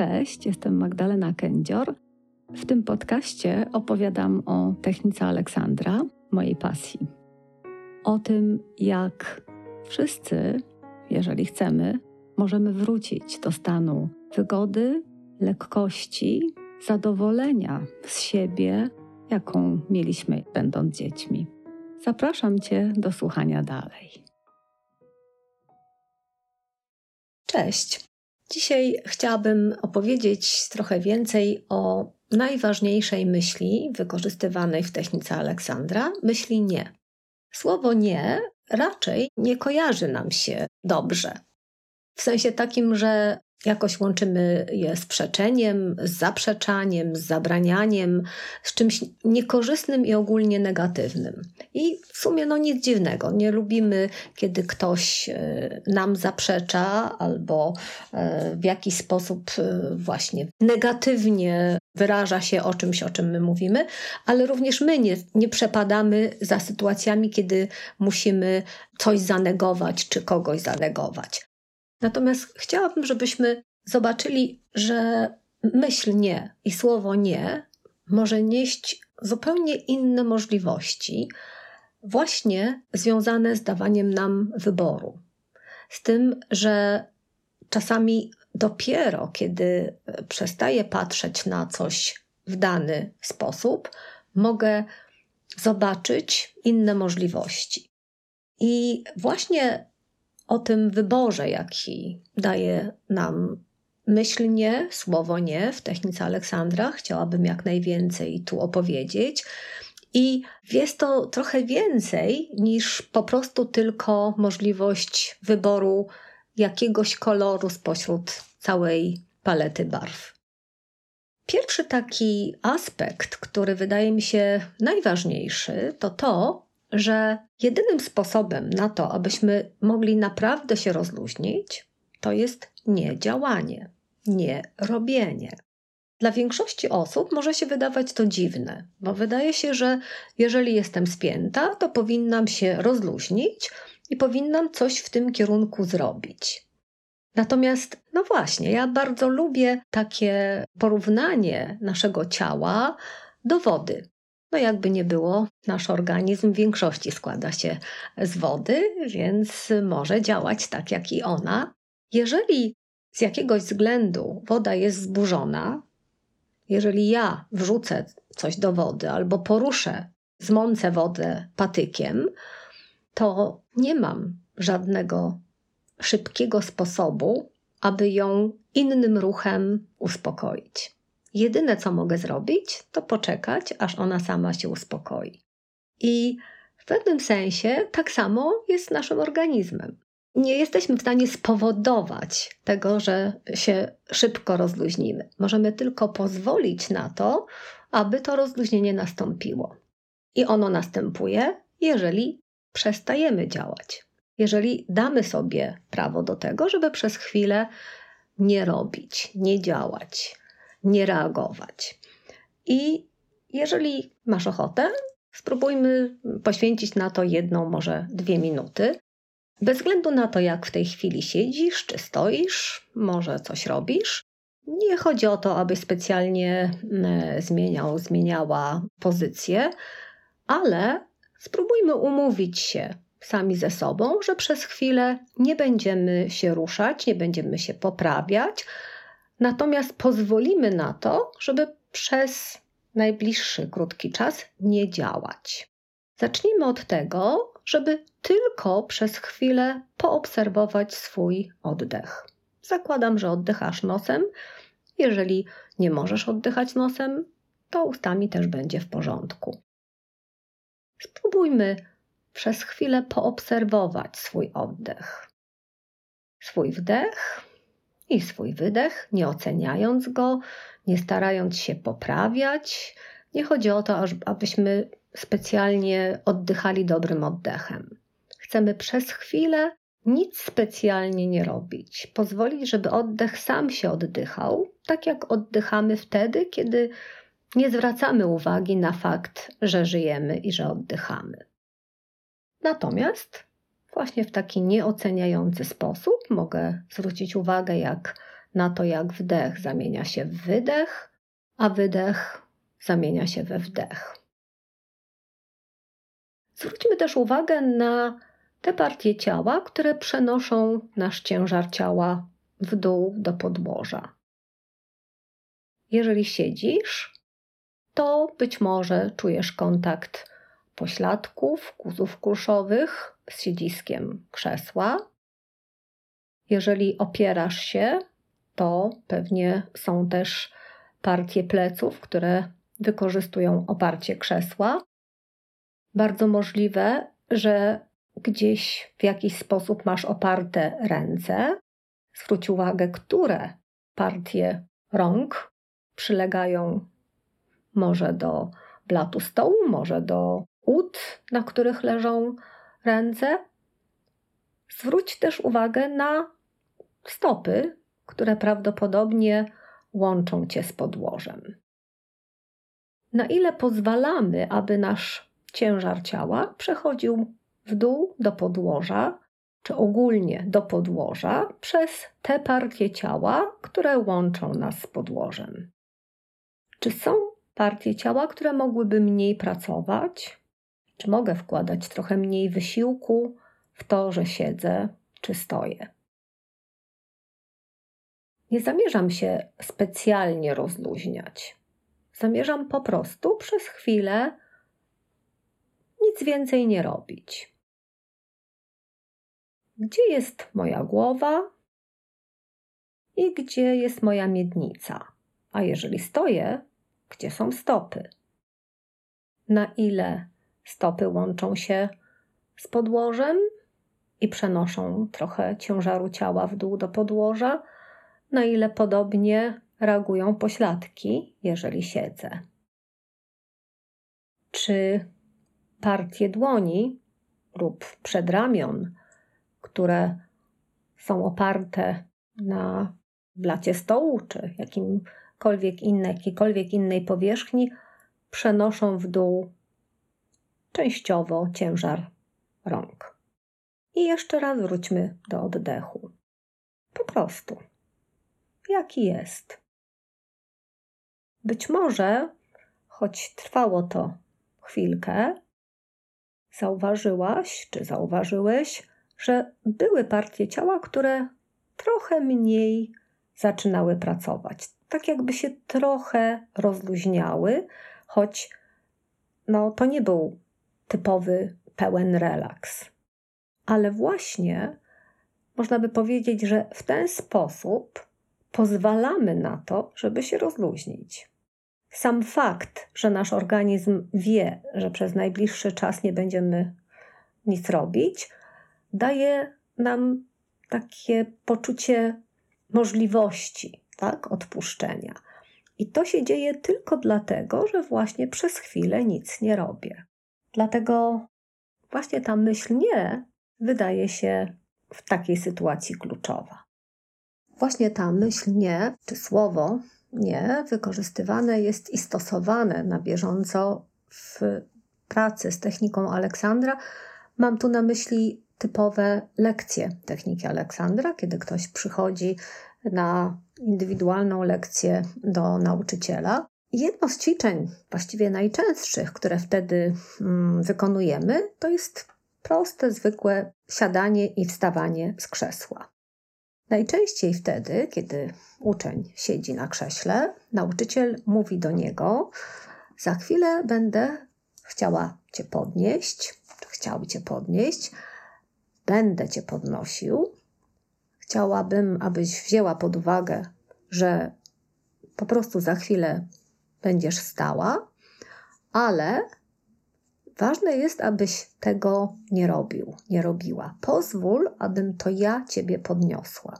Cześć, jestem Magdalena Kędzior. W tym podcaście opowiadam o technice Aleksandra, mojej pasji. O tym, jak wszyscy, jeżeli chcemy, możemy wrócić do stanu wygody, lekkości, zadowolenia z siebie, jaką mieliśmy będąc dziećmi. Zapraszam Cię do słuchania dalej. Cześć. Dzisiaj chciałabym opowiedzieć trochę więcej o najważniejszej myśli wykorzystywanej w technice Aleksandra myśli nie. Słowo nie raczej nie kojarzy nam się dobrze. W sensie takim, że jakoś łączymy je z przeczeniem, z zaprzeczaniem, z zabranianiem, z czymś niekorzystnym i ogólnie negatywnym. I w sumie no nic dziwnego. Nie lubimy, kiedy ktoś e, nam zaprzecza albo e, w jakiś sposób e, właśnie negatywnie wyraża się o czymś, o czym my mówimy, ale również my nie, nie przepadamy za sytuacjami, kiedy musimy coś zanegować czy kogoś zanegować. Natomiast chciałabym, żebyśmy zobaczyli, że myśl nie i słowo nie może nieść zupełnie inne możliwości, właśnie związane z dawaniem nam wyboru. Z tym, że czasami dopiero kiedy przestaję patrzeć na coś w dany sposób, mogę zobaczyć inne możliwości. I właśnie o tym wyborze, jaki daje nam myśl nie, słowo nie w technice Aleksandra. Chciałabym jak najwięcej tu opowiedzieć. I jest to trochę więcej niż po prostu tylko możliwość wyboru jakiegoś koloru spośród całej palety barw. Pierwszy taki aspekt, który wydaje mi się najważniejszy, to to, że jedynym sposobem na to, abyśmy mogli naprawdę się rozluźnić, to jest nie działanie, nie robienie. Dla większości osób może się wydawać to dziwne, bo wydaje się, że jeżeli jestem spięta, to powinnam się rozluźnić i powinnam coś w tym kierunku zrobić. Natomiast, no właśnie, ja bardzo lubię takie porównanie naszego ciała do wody. No jakby nie było, nasz organizm w większości składa się z wody, więc może działać tak jak i ona. Jeżeli z jakiegoś względu woda jest zburzona, jeżeli ja wrzucę coś do wody albo poruszę, zmącę wodę patykiem, to nie mam żadnego szybkiego sposobu, aby ją innym ruchem uspokoić. Jedyne, co mogę zrobić, to poczekać, aż ona sama się uspokoi. I w pewnym sensie tak samo jest z naszym organizmem. Nie jesteśmy w stanie spowodować tego, że się szybko rozluźnimy. Możemy tylko pozwolić na to, aby to rozluźnienie nastąpiło. I ono następuje, jeżeli przestajemy działać. Jeżeli damy sobie prawo do tego, żeby przez chwilę nie robić, nie działać, nie reagować. I jeżeli masz ochotę, spróbujmy poświęcić na to jedną, może dwie minuty. Bez względu na to, jak w tej chwili siedzisz, czy stoisz, może coś robisz. Nie chodzi o to, aby specjalnie mm, zmieniał, zmieniała pozycję, ale spróbujmy umówić się sami ze sobą, że przez chwilę nie będziemy się ruszać, nie będziemy się poprawiać, Natomiast pozwolimy na to, żeby przez najbliższy krótki czas nie działać. Zacznijmy od tego, żeby tylko przez chwilę poobserwować swój oddech. Zakładam, że oddychasz nosem. Jeżeli nie możesz oddychać nosem, to ustami też będzie w porządku. Spróbujmy przez chwilę poobserwować swój oddech. Swój wdech i swój wydech, nie oceniając go, nie starając się poprawiać. Nie chodzi o to, abyśmy specjalnie oddychali dobrym oddechem. Chcemy przez chwilę nic specjalnie nie robić, pozwolić, żeby oddech sam się oddychał, tak jak oddychamy wtedy, kiedy nie zwracamy uwagi na fakt, że żyjemy i że oddychamy. Natomiast Właśnie w taki nieoceniający sposób mogę zwrócić uwagę, jak na to, jak wdech zamienia się w wydech, a wydech zamienia się we wdech. Zwróćmy też uwagę na te partie ciała, które przenoszą nasz ciężar ciała w dół do podłoża. Jeżeli siedzisz, to być może czujesz kontakt pośladków, guzów kulszowych z siedziskiem krzesła. Jeżeli opierasz się, to pewnie są też partie pleców, które wykorzystują oparcie krzesła. Bardzo możliwe, że gdzieś w jakiś sposób masz oparte ręce. Zwróć uwagę, które partie rąk przylegają może do blatu stołu, może do ud, na których leżą ręce. Zwróć też uwagę na stopy, które prawdopodobnie łączą cię z podłożem. Na ile pozwalamy, aby nasz ciężar ciała przechodził w dół do podłoża, czy ogólnie do podłoża, przez te partie ciała, które łączą nas z podłożem. Czy są partie ciała, które mogłyby mniej pracować? Czy mogę wkładać trochę mniej wysiłku w to, że siedzę czy stoję? Nie zamierzam się specjalnie rozluźniać. Zamierzam po prostu przez chwilę nic więcej nie robić. Gdzie jest moja głowa i gdzie jest moja miednica? A jeżeli stoję, gdzie są stopy? Na ile stopy łączą się z podłożem i przenoszą trochę ciężaru ciała w dół do podłoża? Na ile podobnie reagują pośladki, jeżeli siedzę? Czy partie dłoni lub przedramion, które są oparte na blacie stołu czy jakimkolwiek innej, jakiejkolwiek innej powierzchni, przenoszą w dół częściowo ciężar rąk. I jeszcze raz wróćmy do oddechu. Po prostu. Jaki jest? Być może, choć trwało to chwilkę, zauważyłaś czy zauważyłeś, że były partie ciała, które trochę mniej zaczynały pracować. Tak jakby się trochę rozluźniały, choć no, to nie był typowy, pełen relaks. Ale właśnie można by powiedzieć, że w ten sposób pozwalamy na to, żeby się rozluźnić. Sam fakt, że nasz organizm wie, że przez najbliższy czas nie będziemy nic robić, daje nam takie poczucie możliwości, tak, odpuszczenia. I to się dzieje tylko dlatego, że właśnie przez chwilę nic nie robię. Dlatego właśnie ta myśl nie wydaje się w takiej sytuacji kluczowa. Właśnie ta myśl nie, czy słowo nie, wykorzystywane jest i stosowane na bieżąco w pracy z techniką Aleksandra. Mam tu na myśli typowe lekcje techniki Aleksandra, kiedy ktoś przychodzi na indywidualną lekcję do nauczyciela. Jedno z ćwiczeń, właściwie najczęstszych, które wtedy mm, wykonujemy, to jest proste, zwykłe siadanie i wstawanie z krzesła. Najczęściej wtedy, kiedy uczeń siedzi na krześle, nauczyciel mówi do niego: Za chwilę będę chciała cię podnieść, chciałby cię podnieść, będę cię podnosił. Chciałabym, abyś wzięła pod uwagę, że po prostu za chwilę będziesz stała, ale ważne jest, abyś tego nie robił, nie robiła. Pozwól, abym to ja ciebie podniosła.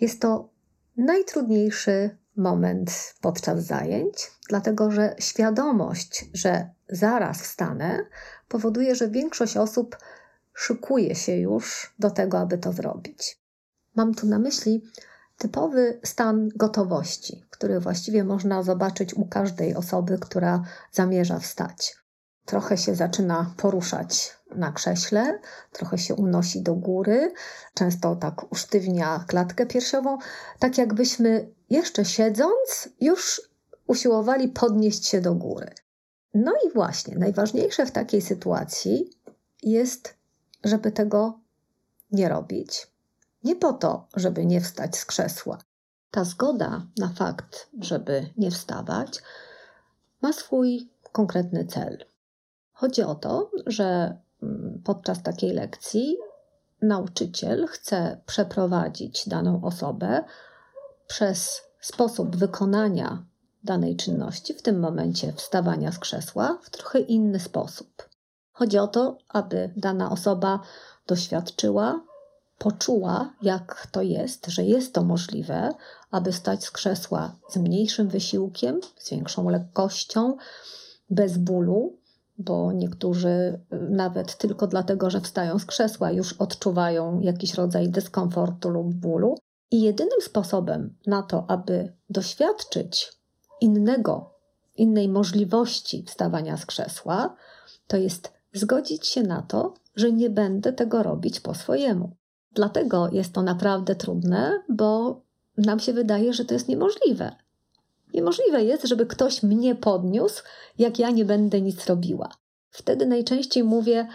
Jest to najtrudniejszy moment podczas zajęć, dlatego że świadomość, że zaraz wstanę, powoduje, że większość osób szykuje się już do tego, aby to zrobić. Mam tu na myśli typowy stan gotowości, który właściwie można zobaczyć u każdej osoby, która zamierza wstać. trochę się zaczyna poruszać na krześle, trochę się unosi do góry, często tak usztywnia klatkę piersiową, tak jakbyśmy jeszcze siedząc już usiłowali podnieść się do góry. No i właśnie, najważniejsze w takiej sytuacji jest, żeby tego nie robić. Nie po to, żeby nie wstać z krzesła. Ta zgoda na fakt, żeby nie wstawać, ma swój konkretny cel. Chodzi o to, że mm, podczas takiej lekcji nauczyciel chce przeprowadzić daną osobę przez sposób wykonania danej czynności, w tym momencie wstawania z krzesła, w trochę inny sposób. Chodzi o to, aby dana osoba doświadczyła, poczuła, jak to jest, że jest to możliwe, aby stać z krzesła z mniejszym wysiłkiem, z większą lekkością, bez bólu, bo niektórzy y, nawet tylko dlatego, że wstają z krzesła, już odczuwają jakiś rodzaj dyskomfortu lub bólu. I jedynym sposobem na to, aby doświadczyć innego, innej możliwości wstawania z krzesła, to jest zgodzić się na to, że nie będę tego robić po swojemu. Dlatego jest to naprawdę trudne, bo nam się wydaje, że to jest niemożliwe. Niemożliwe jest, żeby ktoś mnie podniósł, jak ja nie będę nic robiła. Wtedy najczęściej mówię: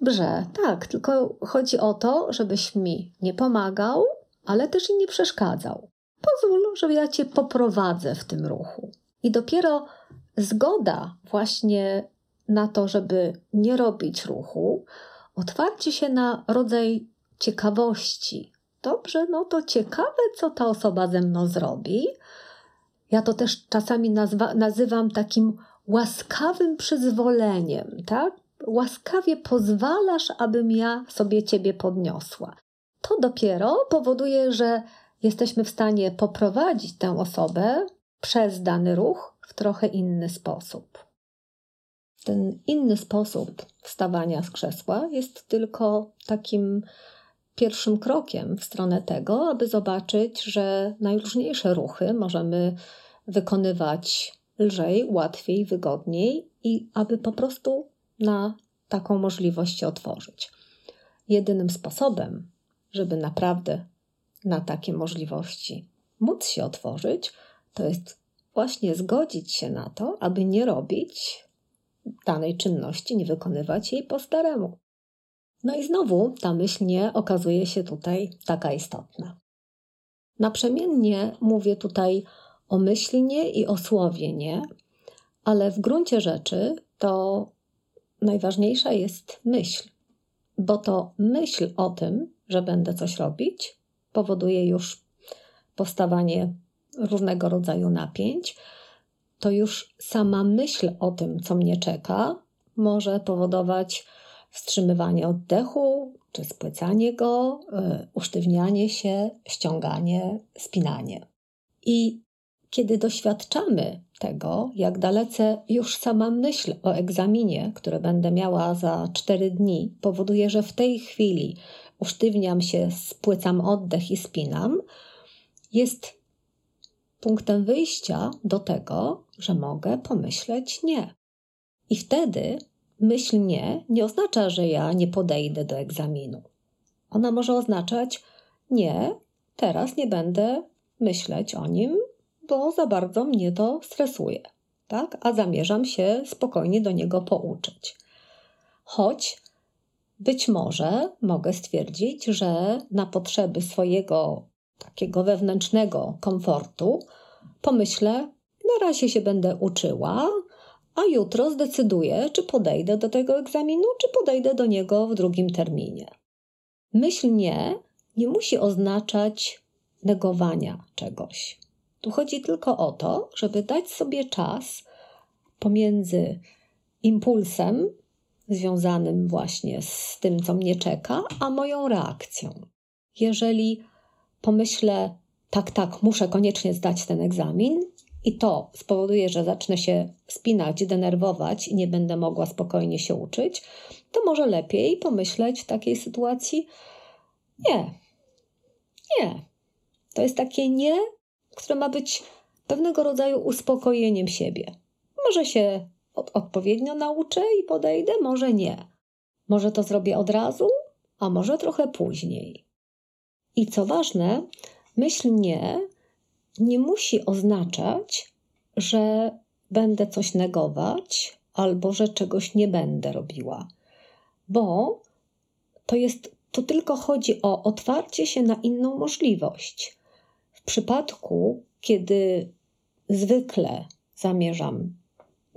Dobrze, tak, tylko chodzi o to, żebyś mi nie pomagał, ale też i nie przeszkadzał. Pozwól, że ja cię poprowadzę w tym ruchu. I dopiero zgoda właśnie na to, żeby nie robić ruchu, otwarcie się na rodzaj ciekawości. Dobrze, no to ciekawe, co ta osoba ze mną zrobi. Ja to też czasami nazwa, nazywam takim łaskawym przyzwoleniem, tak? Łaskawie pozwalasz, abym ja sobie ciebie podniosła. To dopiero powoduje, że jesteśmy w stanie poprowadzić tę osobę przez dany ruch w trochę inny sposób. Ten inny sposób wstawania z krzesła jest tylko takim pierwszym krokiem w stronę tego, aby zobaczyć, że najróżniejsze ruchy możemy wykonywać lżej, łatwiej, wygodniej i aby po prostu na taką możliwość się otworzyć. Jedynym sposobem, żeby naprawdę na takie możliwości móc się otworzyć, to jest właśnie zgodzić się na to, aby nie robić danej czynności, nie wykonywać jej po staremu. No i znowu ta myśl nie okazuje się tutaj taka istotna. Naprzemiennie mówię tutaj o myśli nie i o słowie nie, ale w gruncie rzeczy to najważniejsza jest myśl, bo to myśl o tym, że będę coś robić, powoduje już powstawanie różnego rodzaju napięć, to już sama myśl o tym, co mnie czeka, może powodować wstrzymywanie oddechu, czy spłycanie go, y, usztywnianie się, ściąganie, spinanie. I kiedy doświadczamy tego, jak dalece już sama myśl o egzaminie, który będę miała za cztery dni, powoduje, że w tej chwili usztywniam się, spłycam oddech i spinam, jest punktem wyjścia do tego, że mogę pomyśleć nie. I wtedy myśl nie nie oznacza, że ja nie podejdę do egzaminu. Ona może oznaczać nie, teraz nie będę myśleć o nim, bo za bardzo mnie to stresuje, tak? A zamierzam się spokojnie do niego pouczyć. Choć być może mogę stwierdzić, że na potrzeby swojego takiego wewnętrznego komfortu pomyślę, na razie się będę uczyła, a jutro zdecyduję, czy podejdę do tego egzaminu, czy podejdę do niego w drugim terminie. Myśl nie nie musi oznaczać negowania czegoś. Tu chodzi tylko o to, żeby dać sobie czas pomiędzy impulsem związanym właśnie z tym, co mnie czeka, a moją reakcją. Jeżeli pomyślę, tak, tak, muszę koniecznie zdać ten egzamin, i to spowoduje, że zacznę się spinać, denerwować i nie będę mogła spokojnie się uczyć, to może lepiej pomyśleć w takiej sytuacji: nie, nie. To jest takie nie, które ma być pewnego rodzaju uspokojeniem siebie. Może się odpowiednio nauczę i podejdę, może nie. Może to zrobię od razu, a może trochę później. I co ważne, myśl nie nie musi oznaczać, że będę coś negować albo że czegoś nie będę robiła, bo to jest to tylko chodzi o otwarcie się na inną możliwość. W przypadku, kiedy zwykle zamierzam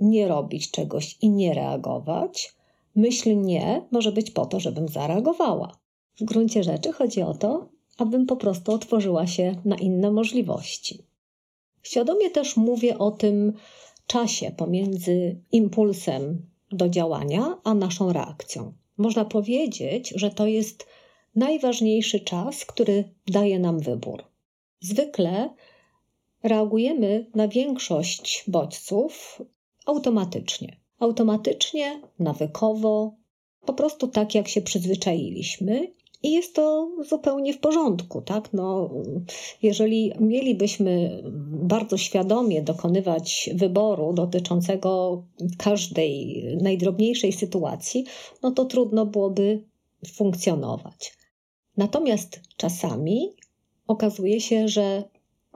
nie robić czegoś i nie reagować, myśl nie może być po to, żebym zareagowała. W gruncie rzeczy chodzi o to, abym po prostu otworzyła się na inne możliwości. Świadomie też mówię o tym czasie pomiędzy impulsem do działania a naszą reakcją. Można powiedzieć, że to jest najważniejszy czas, który daje nam wybór. Zwykle reagujemy na większość bodźców automatycznie. Automatycznie, nawykowo, po prostu tak, jak się przyzwyczailiśmy i jest to zupełnie w porządku, tak? No, jeżeli mielibyśmy bardzo świadomie dokonywać wyboru dotyczącego każdej najdrobniejszej sytuacji, no to trudno byłoby funkcjonować. Natomiast czasami okazuje się, że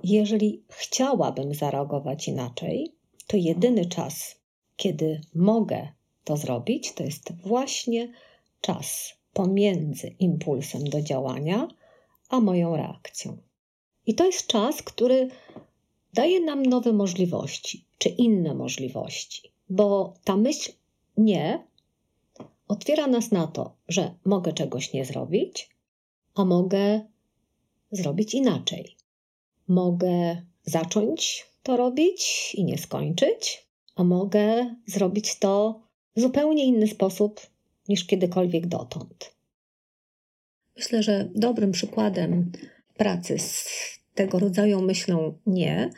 jeżeli chciałabym zareagować inaczej, to jedyny czas, kiedy mogę to zrobić, to jest właśnie czas pomiędzy impulsem do działania a moją reakcją. I to jest czas, który daje nam nowe możliwości, czy inne możliwości, bo ta myśl nie otwiera nas na to, że mogę czegoś nie zrobić, a mogę zrobić inaczej. Mogę zacząć to robić i nie skończyć, a mogę zrobić to w zupełnie inny sposób niż kiedykolwiek dotąd. Myślę, że dobrym przykładem pracy z tego rodzaju myślą nie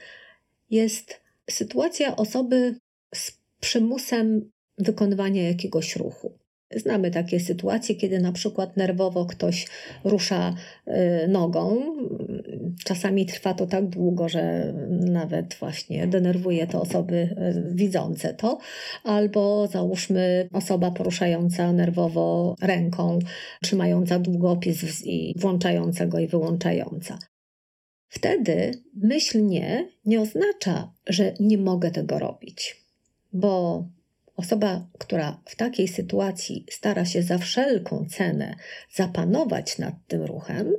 jest sytuacja osoby z przymusem wykonywania jakiegoś ruchu. Znamy takie sytuacje, kiedy na przykład nerwowo ktoś rusza y, nogą. Czasami trwa to tak długo, że nawet właśnie denerwuje to osoby y, widzące to, albo załóżmy osoba poruszająca nerwowo ręką, trzymająca długopis i włączająca go i wyłączająca. Wtedy myśl nie nie oznacza, że nie mogę tego robić, bo Osoba, która w takiej sytuacji stara się za wszelką cenę zapanować nad tym ruchem,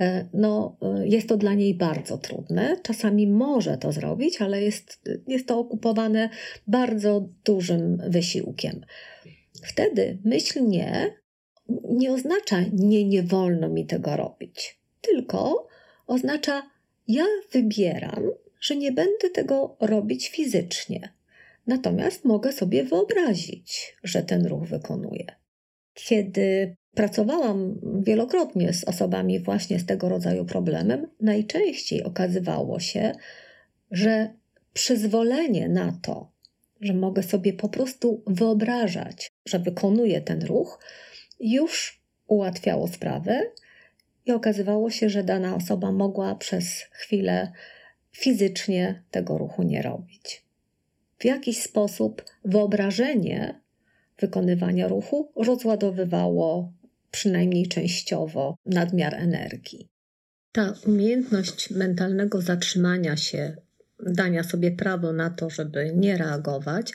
e, no, e, jest to dla niej bardzo trudne. Czasami może to zrobić, ale jest, jest to okupowane bardzo dużym wysiłkiem. Wtedy myśl nie nie oznacza nie, nie wolno mi tego robić, tylko oznacza ja wybieram, że nie będę tego robić fizycznie Natomiast mogę sobie wyobrazić, że ten ruch wykonuję. Kiedy pracowałam wielokrotnie z osobami właśnie z tego rodzaju problemem, najczęściej okazywało się, że przyzwolenie na to, że mogę sobie po prostu wyobrażać, że wykonuję ten ruch, już ułatwiało sprawę i okazywało się, że dana osoba mogła przez chwilę fizycznie tego ruchu nie robić w jakiś sposób wyobrażenie wykonywania ruchu rozładowywało przynajmniej częściowo nadmiar energii. Ta umiejętność mentalnego zatrzymania się, dania sobie prawo na to, żeby nie reagować,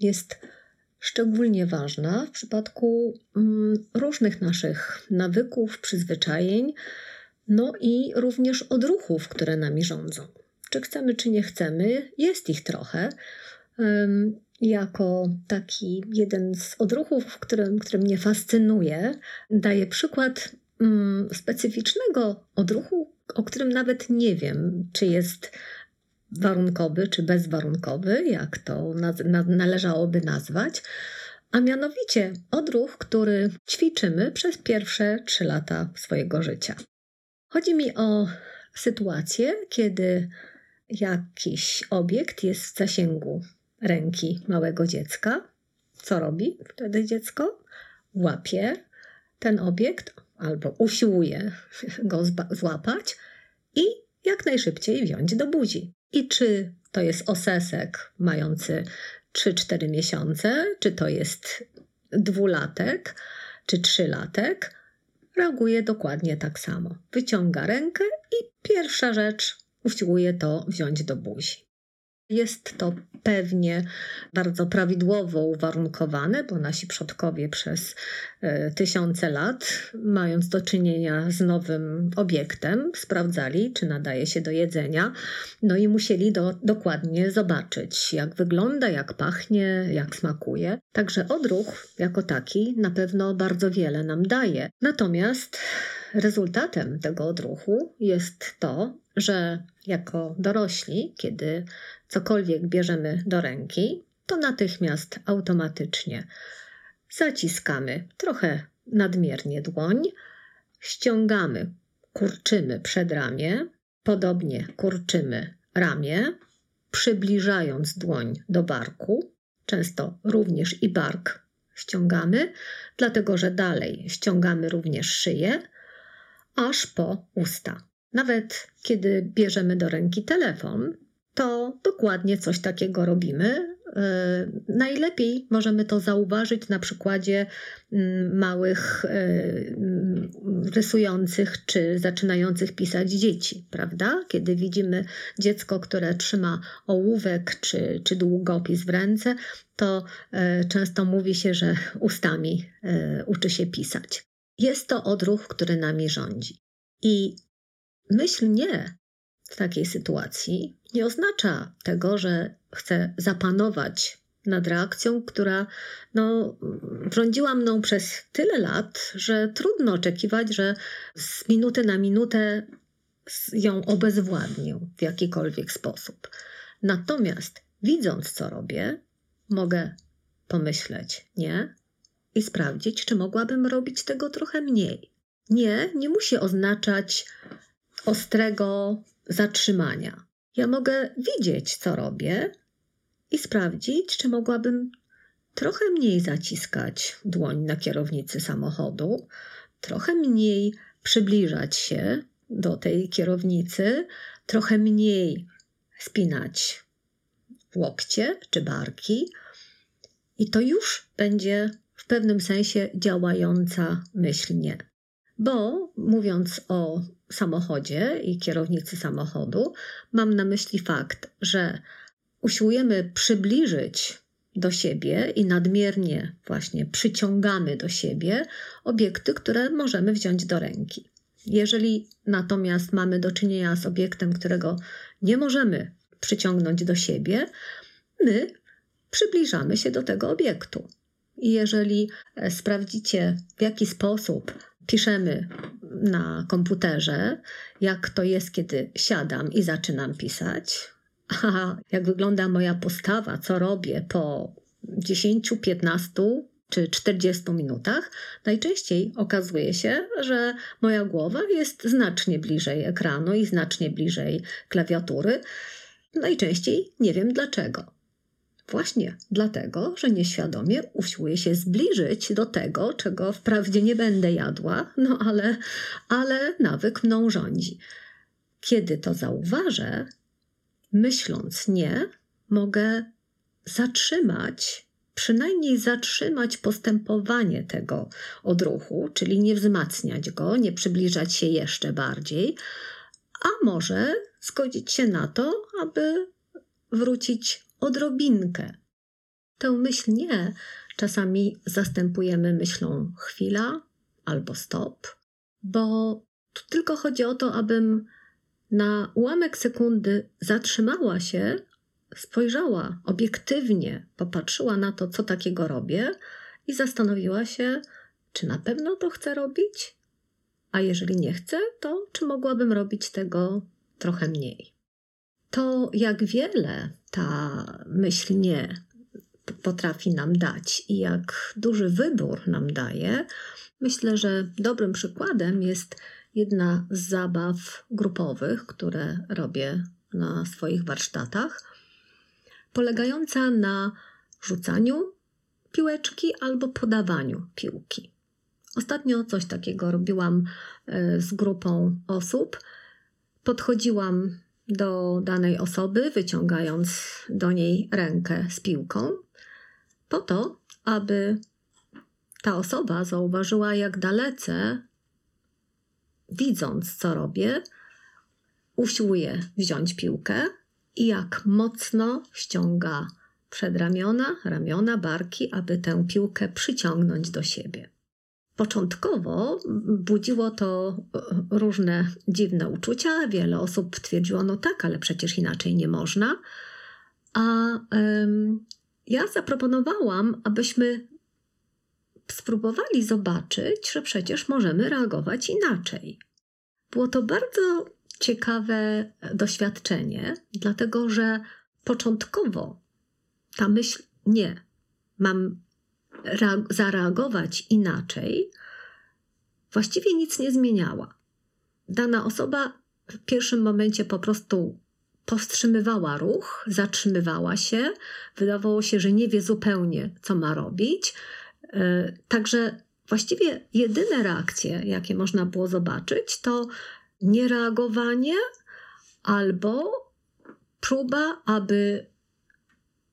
jest szczególnie ważna w przypadku mm, różnych naszych nawyków, przyzwyczajeń, no i również odruchów, które nami rządzą. Czy chcemy, czy nie chcemy, jest ich trochę jako taki jeden z odruchów, który, który mnie fascynuje, daje przykład mm, specyficznego odruchu, o którym nawet nie wiem, czy jest warunkowy, czy bezwarunkowy, jak to należałoby nazwać, a mianowicie odruch, który ćwiczymy przez pierwsze trzy lata swojego życia. Chodzi mi o sytuację, kiedy jakiś obiekt jest w zasięgu ręki małego dziecka. Co robi wtedy dziecko? Łapie ten obiekt albo usiłuje go złapać i jak najszybciej wziąć do buzi. I czy to jest osesek mający 3-4 miesiące, czy to jest dwulatek, czy trzylatek, reaguje dokładnie tak samo. Wyciąga rękę i pierwsza rzecz usiłuje to wziąć do buzi. Jest to pewnie bardzo prawidłowo uwarunkowane, bo nasi przodkowie przez e, tysiące lat, mając do czynienia z nowym obiektem, sprawdzali, czy nadaje się do jedzenia, no i musieli do, dokładnie zobaczyć, jak wygląda, jak pachnie, jak smakuje. Także odruch jako taki na pewno bardzo wiele nam daje. Natomiast rezultatem tego odruchu jest to, że jako dorośli, kiedy cokolwiek bierzemy do ręki, to natychmiast automatycznie zaciskamy trochę nadmiernie dłoń, ściągamy, kurczymy przedramię, podobnie kurczymy ramię, przybliżając dłoń do barku, często również i bark ściągamy, dlatego że dalej ściągamy również szyję, aż po usta. Nawet kiedy bierzemy do ręki telefon, to dokładnie coś takiego robimy. E, najlepiej możemy to zauważyć na przykładzie mm, małych e, mm, rysujących czy zaczynających pisać dzieci, prawda? Kiedy widzimy dziecko, które trzyma ołówek czy, czy długopis w ręce, to e, często mówi się, że ustami uczy się pisać. Jest to odruch, który nami rządzi. I myśl nie w takiej sytuacji nie oznacza tego, że chcę zapanować nad reakcją, która no, rządziła mną przez tyle lat, że trudno oczekiwać, że z minuty na minutę ją obezwładnię w jakikolwiek sposób. Natomiast widząc, co robię, mogę pomyśleć nie i sprawdzić, czy mogłabym robić tego trochę mniej. Nie, nie musi oznaczać ostrego zatrzymania. Ja mogę widzieć, co robię i sprawdzić, czy mogłabym trochę mniej zaciskać dłoń na kierownicy samochodu, trochę mniej przybliżać się do tej kierownicy, trochę mniej spinać łokcie czy barki. I to już będzie w pewnym sensie działająca myśl nie. Bo mówiąc o samochodzie i kierownicy samochodu, mam na myśli fakt, że usiłujemy przybliżyć do siebie i nadmiernie właśnie przyciągamy do siebie obiekty, które możemy wziąć do ręki. Jeżeli natomiast mamy do czynienia z obiektem, którego nie możemy przyciągnąć do siebie, my przybliżamy się do tego obiektu. I jeżeli e, sprawdzicie, w jaki sposób piszemy na komputerze, jak to jest, kiedy siadam i zaczynam pisać, a jak wygląda moja postawa, co robię po 10, 15 czy 40 minutach, najczęściej okazuje się, że moja głowa jest znacznie bliżej ekranu i znacznie bliżej klawiatury. Najczęściej nie wiem dlaczego. Właśnie dlatego, że nieświadomie usiłuję się zbliżyć do tego, czego wprawdzie nie będę jadła, no ale, ale nawyk mną rządzi. Kiedy to zauważę, myśląc nie, mogę zatrzymać, przynajmniej zatrzymać postępowanie tego odruchu, czyli nie wzmacniać go, nie przybliżać się jeszcze bardziej, a może zgodzić się na to, aby wrócić odrobinkę. Tę myśl nie czasami zastępujemy myślą chwila albo stop, bo tu tylko chodzi o to, abym na ułamek sekundy zatrzymała się, spojrzała obiektywnie, popatrzyła na to, co takiego robię i zastanowiła się, czy na pewno to chcę robić? A jeżeli nie chcę, to czy mogłabym robić tego trochę mniej? To, jak wiele ta myśl nie potrafi nam dać i jak duży wybór nam daje, myślę, że dobrym przykładem jest jedna z zabaw grupowych, które robię na swoich warsztatach, polegająca na rzucaniu piłeczki albo podawaniu piłki. Ostatnio coś takiego robiłam e, z grupą osób. Podchodziłam do danej osoby, wyciągając do niej rękę z piłką, po to, aby ta osoba zauważyła, jak dalece, widząc co robię, usiłuje wziąć piłkę i jak mocno ściąga przedramiona, ramiona, barki, aby tę piłkę przyciągnąć do siebie. Początkowo budziło to e, różne dziwne uczucia. Wiele osób twierdziło, no tak, ale przecież inaczej nie można. A um, ja zaproponowałam, abyśmy spróbowali zobaczyć, że przecież możemy reagować inaczej. Było to bardzo ciekawe doświadczenie, dlatego że początkowo ta myśl nie, mam zareagować inaczej, właściwie nic nie zmieniała. Dana osoba w pierwszym momencie po prostu powstrzymywała ruch, zatrzymywała się, wydawało się, że nie wie zupełnie, co ma robić. E, także właściwie jedyne reakcje, jakie można było zobaczyć, to niereagowanie albo próba, aby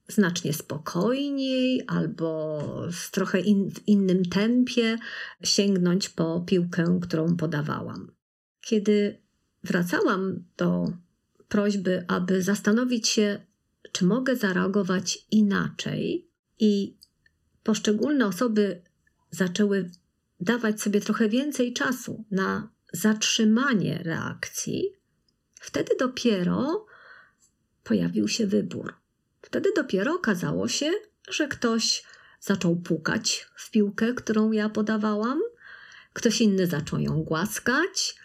znacznie spokojniej albo w trochę in, w innym tempie sięgnąć po piłkę, którą podawałam. Kiedy wracałam do prośby, aby zastanowić się, czy mogę zareagować inaczej, i poszczególne osoby zaczęły dawać sobie trochę więcej czasu na zatrzymanie reakcji, wtedy dopiero pojawił się wybór. Wtedy dopiero okazało się, że ktoś zaczął pukać w piłkę, którą ja podawałam, ktoś inny zaczął ją głaskać,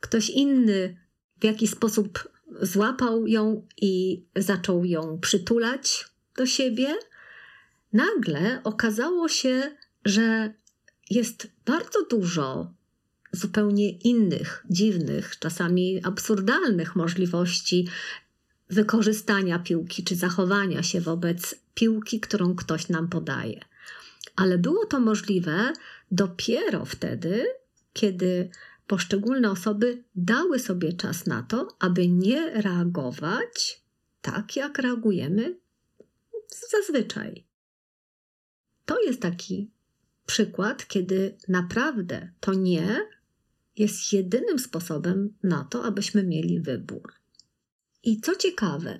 ktoś inny w jakiś sposób złapał ją i zaczął ją przytulać do siebie. Nagle okazało się, że jest bardzo dużo zupełnie innych, dziwnych, czasami absurdalnych możliwości wykorzystania piłki czy zachowania się wobec piłki, którą ktoś nam podaje. Ale było to możliwe dopiero wtedy, kiedy poszczególne osoby dały sobie czas na to, aby nie reagować tak, jak reagujemy zazwyczaj. To jest taki przykład, kiedy naprawdę to nie jest jedynym sposobem na to, abyśmy mieli wybór. I co ciekawe,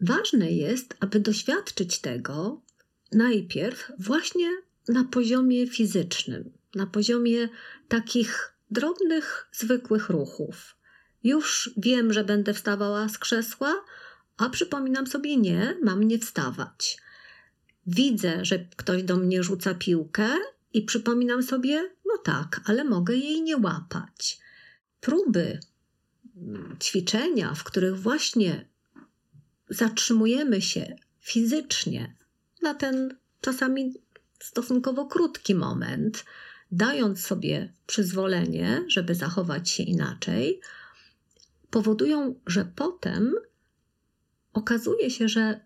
ważne jest, aby doświadczyć tego najpierw właśnie na poziomie fizycznym, na poziomie takich drobnych, zwykłych ruchów. Już wiem, że będę wstawała z krzesła, a przypominam sobie nie, mam nie wstawać. Widzę, że ktoś do mnie rzuca piłkę i przypominam sobie, no tak, ale mogę jej nie łapać. Próby ćwiczenia, w których właśnie zatrzymujemy się fizycznie na ten czasami stosunkowo krótki moment, dając sobie przyzwolenie, żeby zachować się inaczej, powodują, że potem okazuje się, że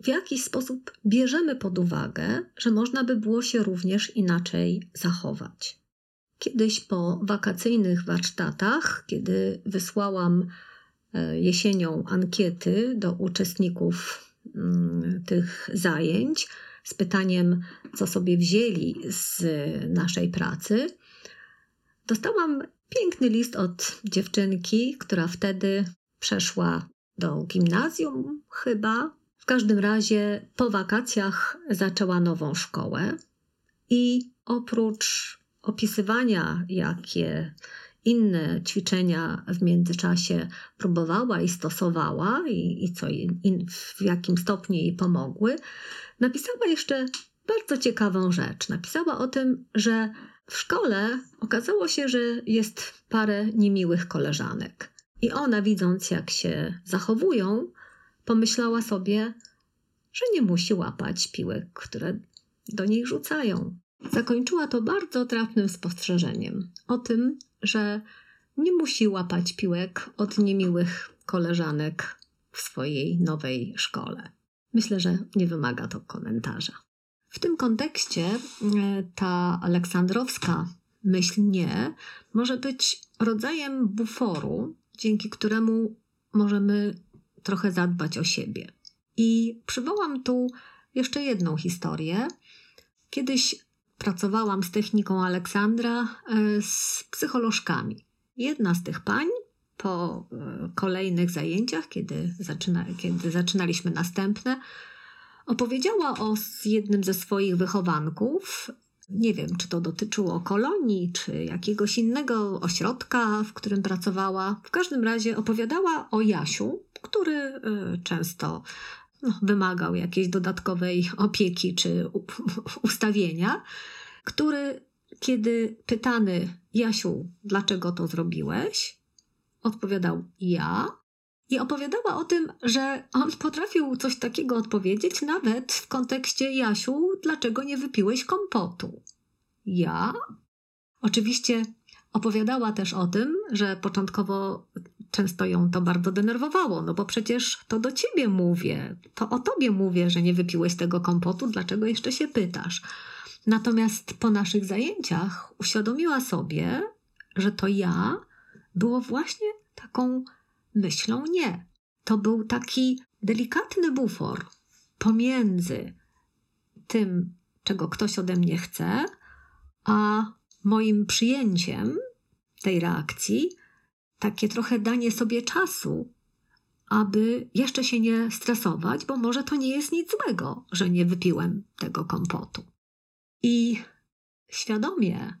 w jakiś sposób bierzemy pod uwagę, że można by było się również inaczej zachować. Kiedyś po wakacyjnych warsztatach, kiedy wysłałam e, jesienią ankiety do uczestników mm, tych zajęć z pytaniem, co sobie wzięli z naszej pracy, dostałam piękny list od dziewczynki, która wtedy przeszła do gimnazjum, chyba. W każdym razie po wakacjach zaczęła nową szkołę i oprócz opisywania, jakie inne ćwiczenia w międzyczasie próbowała i stosowała, i, i co in, w jakim stopniu jej pomogły, napisała jeszcze bardzo ciekawą rzecz. Napisała o tym, że w szkole okazało się, że jest parę niemiłych koleżanek. I ona, widząc jak się zachowują, pomyślała sobie, że nie musi łapać piłek, które do niej rzucają. Zakończyła to bardzo trafnym spostrzeżeniem o tym, że nie musi łapać piłek od niemiłych koleżanek w swojej nowej szkole. Myślę, że nie wymaga to komentarza. W tym kontekście e, ta aleksandrowska myśl nie może być rodzajem buforu, dzięki któremu możemy trochę zadbać o siebie. I przywołam tu jeszcze jedną historię. Kiedyś pracowałam z techniką Aleksandra e, z psycholożkami. Jedna z tych pań po e, kolejnych zajęciach, kiedy, zaczyna, kiedy zaczynaliśmy następne, opowiedziała o jednym ze swoich wychowanków. Nie wiem, czy to dotyczyło kolonii, czy jakiegoś innego ośrodka, w którym pracowała. W każdym razie opowiadała o Jasiu, który e, często no, wymagał jakiejś dodatkowej opieki czy ustawienia, który, kiedy pytany Jasiu, dlaczego to zrobiłeś, odpowiadał ja. I opowiadała o tym, że on potrafił coś takiego odpowiedzieć nawet w kontekście Jasiu, dlaczego nie wypiłeś kompotu. Ja? Oczywiście opowiadała też o tym, że początkowo często ją to bardzo denerwowało, no bo przecież to do ciebie mówię, to o tobie mówię, że nie wypiłeś tego kompotu, dlaczego jeszcze się pytasz? Natomiast po naszych zajęciach uświadomiła sobie, że to ja było właśnie taką myślą nie. To był taki delikatny bufor pomiędzy tym, czego ktoś ode mnie chce, a moim przyjęciem tej reakcji, takie trochę danie sobie czasu, aby jeszcze się nie stresować, bo może to nie jest nic złego, że nie wypiłem tego kompotu. I świadomie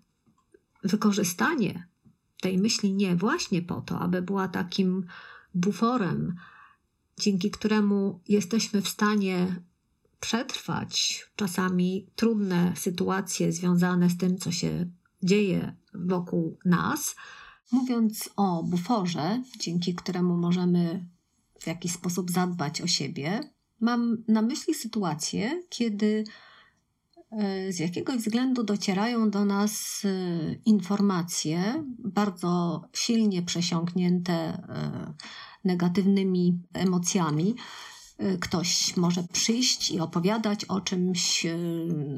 wykorzystanie tej myśli nie właśnie po to, aby była takim buforem, dzięki któremu jesteśmy w stanie przetrwać czasami trudne sytuacje związane z tym, co się dzieje wokół nas. Mówiąc o buforze, dzięki któremu możemy w jakiś sposób zadbać o siebie, mam na myśli sytuację, kiedy e, z jakiegoś względu docierają do nas e, informacje bardzo silnie przesiąknięte e, negatywnymi emocjami, ktoś może przyjść i opowiadać o czymś y,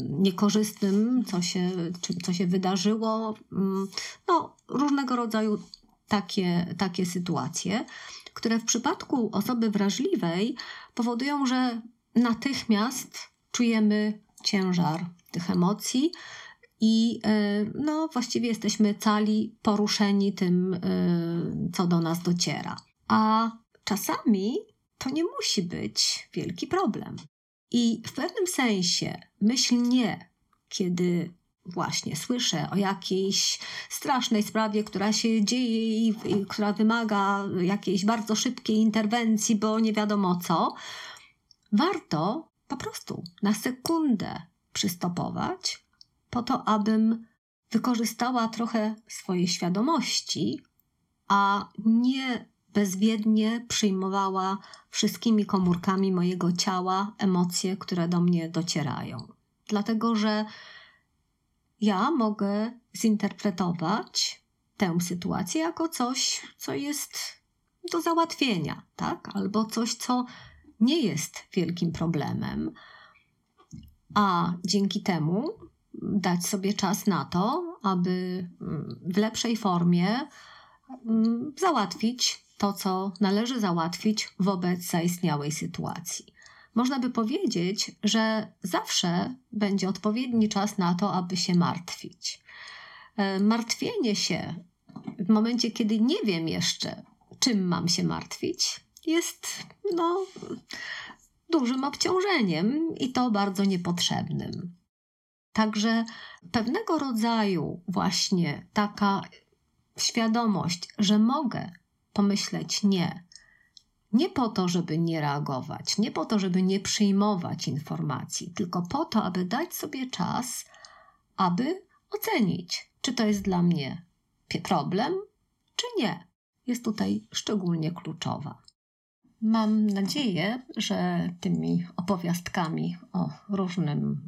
niekorzystnym, co się, co się wydarzyło. Mm, no, różnego rodzaju takie, takie sytuacje, które w przypadku osoby wrażliwej powodują, że natychmiast czujemy ciężar tych emocji i y, no, właściwie jesteśmy cali poruszeni tym, co do nas dociera. A czasami to nie musi być wielki problem. I w pewnym sensie myśl nie, kiedy właśnie słyszę o jakiejś strasznej sprawie, która się dzieje i, i która wymaga jakiejś bardzo szybkiej interwencji, bo nie wiadomo co, warto po prostu na sekundę przystopować, po to, abym wykorzystała trochę swojej świadomości, a nie bezwiednie przyjmowała wszystkimi komórkami mojego ciała emocje, które do mnie docierają. Dlatego, że ja mogę zinterpretować tę sytuację jako coś, co jest do załatwienia, tak? Albo coś, co nie jest wielkim problemem, a dzięki temu dać sobie czas na to, aby w lepszej formie mm, załatwić to, co należy załatwić wobec zaistniałej sytuacji. Można by powiedzieć, że zawsze będzie odpowiedni czas na to, aby się martwić. E, martwienie się w momencie, kiedy nie wiem jeszcze, czym mam się martwić, jest no, dużym obciążeniem i to bardzo niepotrzebnym. Także pewnego rodzaju właśnie taka świadomość, że mogę pomyśleć nie. Nie po to, żeby nie reagować, nie po to, żeby nie przyjmować informacji, tylko po to, aby dać sobie czas, aby ocenić, czy to jest dla mnie problem, czy nie. Jest tutaj szczególnie kluczowa. Mam nadzieję, że tymi opowiastkami o różnym,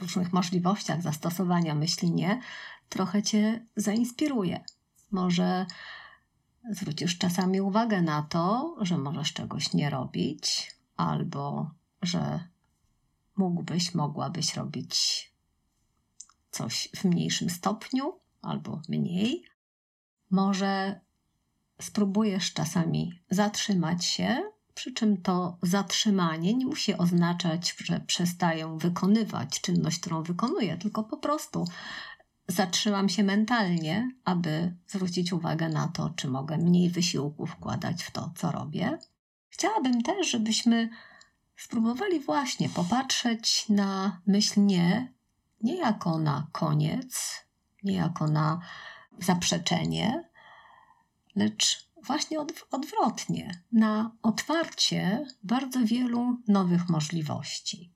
różnych możliwościach zastosowania myśli nie trochę Cię zainspiruje. Może zwrócisz czasami uwagę na to, że możesz czegoś nie robić, albo że mógłbyś, mogłabyś robić coś w mniejszym stopniu albo mniej. Może spróbujesz czasami zatrzymać się, przy czym to zatrzymanie nie musi oznaczać, że przestaję wykonywać czynność, którą wykonuję, tylko po prostu zatrzymam się mentalnie, aby zwrócić uwagę na to, czy mogę mniej wysiłku wkładać w to, co robię. Chciałabym też, żebyśmy spróbowali właśnie popatrzeć na myśl nie, nie jako na koniec, nie jako na zaprzeczenie, lecz właśnie odwrotnie, na otwarcie bardzo wielu nowych możliwości.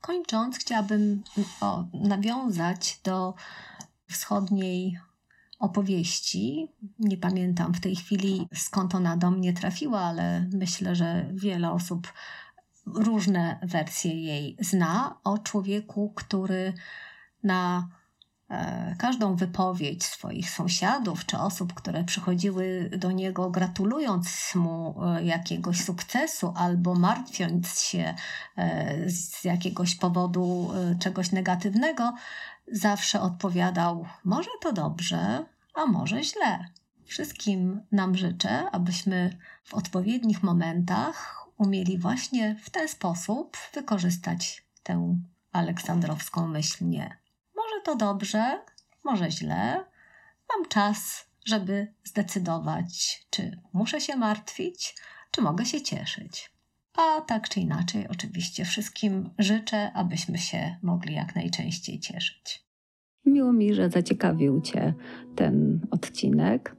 Kończąc, chciałabym o, nawiązać do wschodniej opowieści. Nie pamiętam w tej chwili skąd ona do mnie trafiła, ale myślę, że wiele osób różne wersje jej zna o człowieku, który na każdą wypowiedź swoich sąsiadów czy osób, które przychodziły do niego gratulując mu e, jakiegoś sukcesu albo martwiąc się e, z jakiegoś powodu czegoś negatywnego, zawsze odpowiadał: Może to dobrze, a może źle. Wszystkim nam życzę, abyśmy w odpowiednich momentach umieli właśnie w ten sposób wykorzystać tę aleksandrowską myśl nie. To dobrze, może źle. Mam czas, żeby zdecydować, czy muszę się martwić, czy mogę się cieszyć. A tak czy inaczej, oczywiście wszystkim życzę, abyśmy się mogli jak najczęściej cieszyć. Miło mi, że zaciekawił Cię ten odcinek.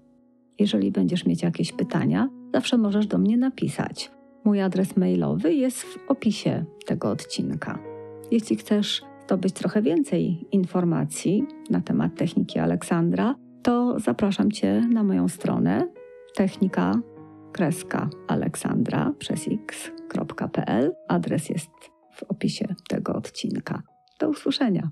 Jeżeli będziesz mieć jakieś pytania, zawsze możesz do mnie napisać. Mój adres mailowy jest w opisie tego odcinka. Jeśli chcesz zdobyć trochę więcej informacji na temat techniki Aleksandra, to zapraszam Cię na moją stronę technika kreska Aleksandra przez x.pl. Adres jest w opisie tego odcinka. Do usłyszenia.